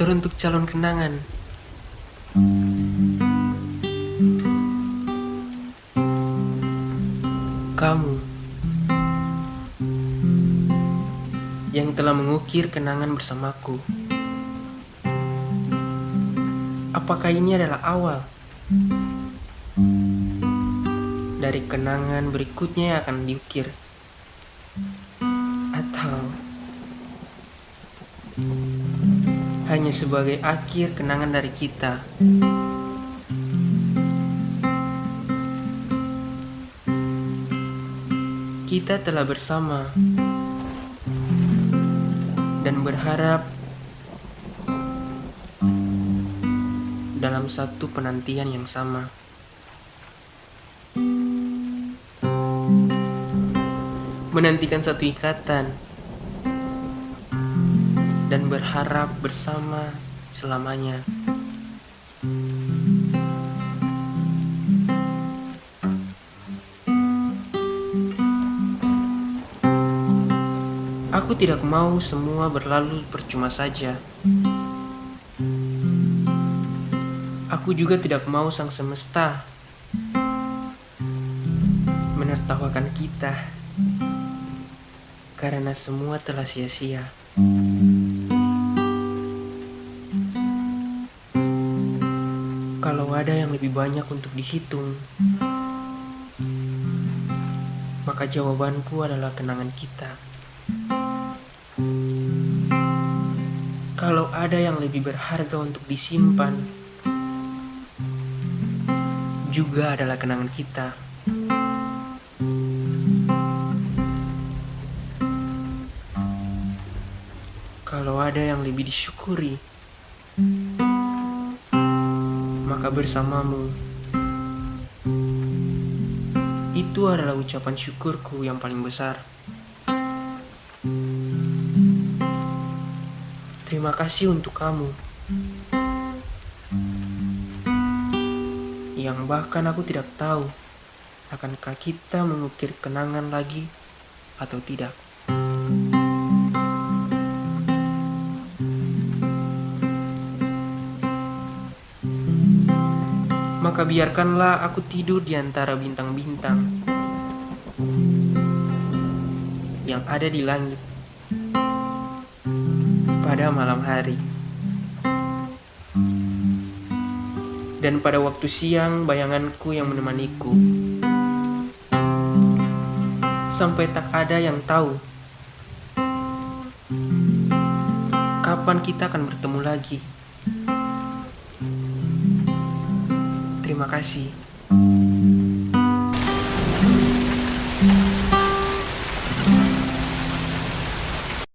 Teruntuk calon kenangan. Kamu. Yang telah mengukir kenangan bersamaku. Apakah ini adalah awal? Dari kenangan berikutnya yang akan diukir. Atau Hanya sebagai akhir kenangan dari kita Kita telah bersama dan berharap dalam satu penantian yang sama. Menantikan satu ikatan dan berharap bersama selamanya. Aku tidak mau semua berlalu percuma saja. Aku juga tidak mau sang semesta menertawakan kita karena semua telah sia-sia. Ada yang lebih banyak untuk dihitung, maka jawabanku adalah kenangan kita. Kalau ada yang lebih berharga untuk disimpan, juga adalah kenangan kita. Kalau ada yang lebih disyukuri, maka bersamamu itu adalah ucapan syukurku yang paling besar. Terima kasih untuk kamu. Yang bahkan aku tidak tahu akankah kita mengukir kenangan lagi atau tidak. Maka biarkanlah aku tidur di antara bintang-bintang yang ada di langit pada malam hari. Dan pada waktu siang bayanganku yang menemaniku. Sampai tak ada yang tahu kapan kita akan bertemu lagi. Terima kasih.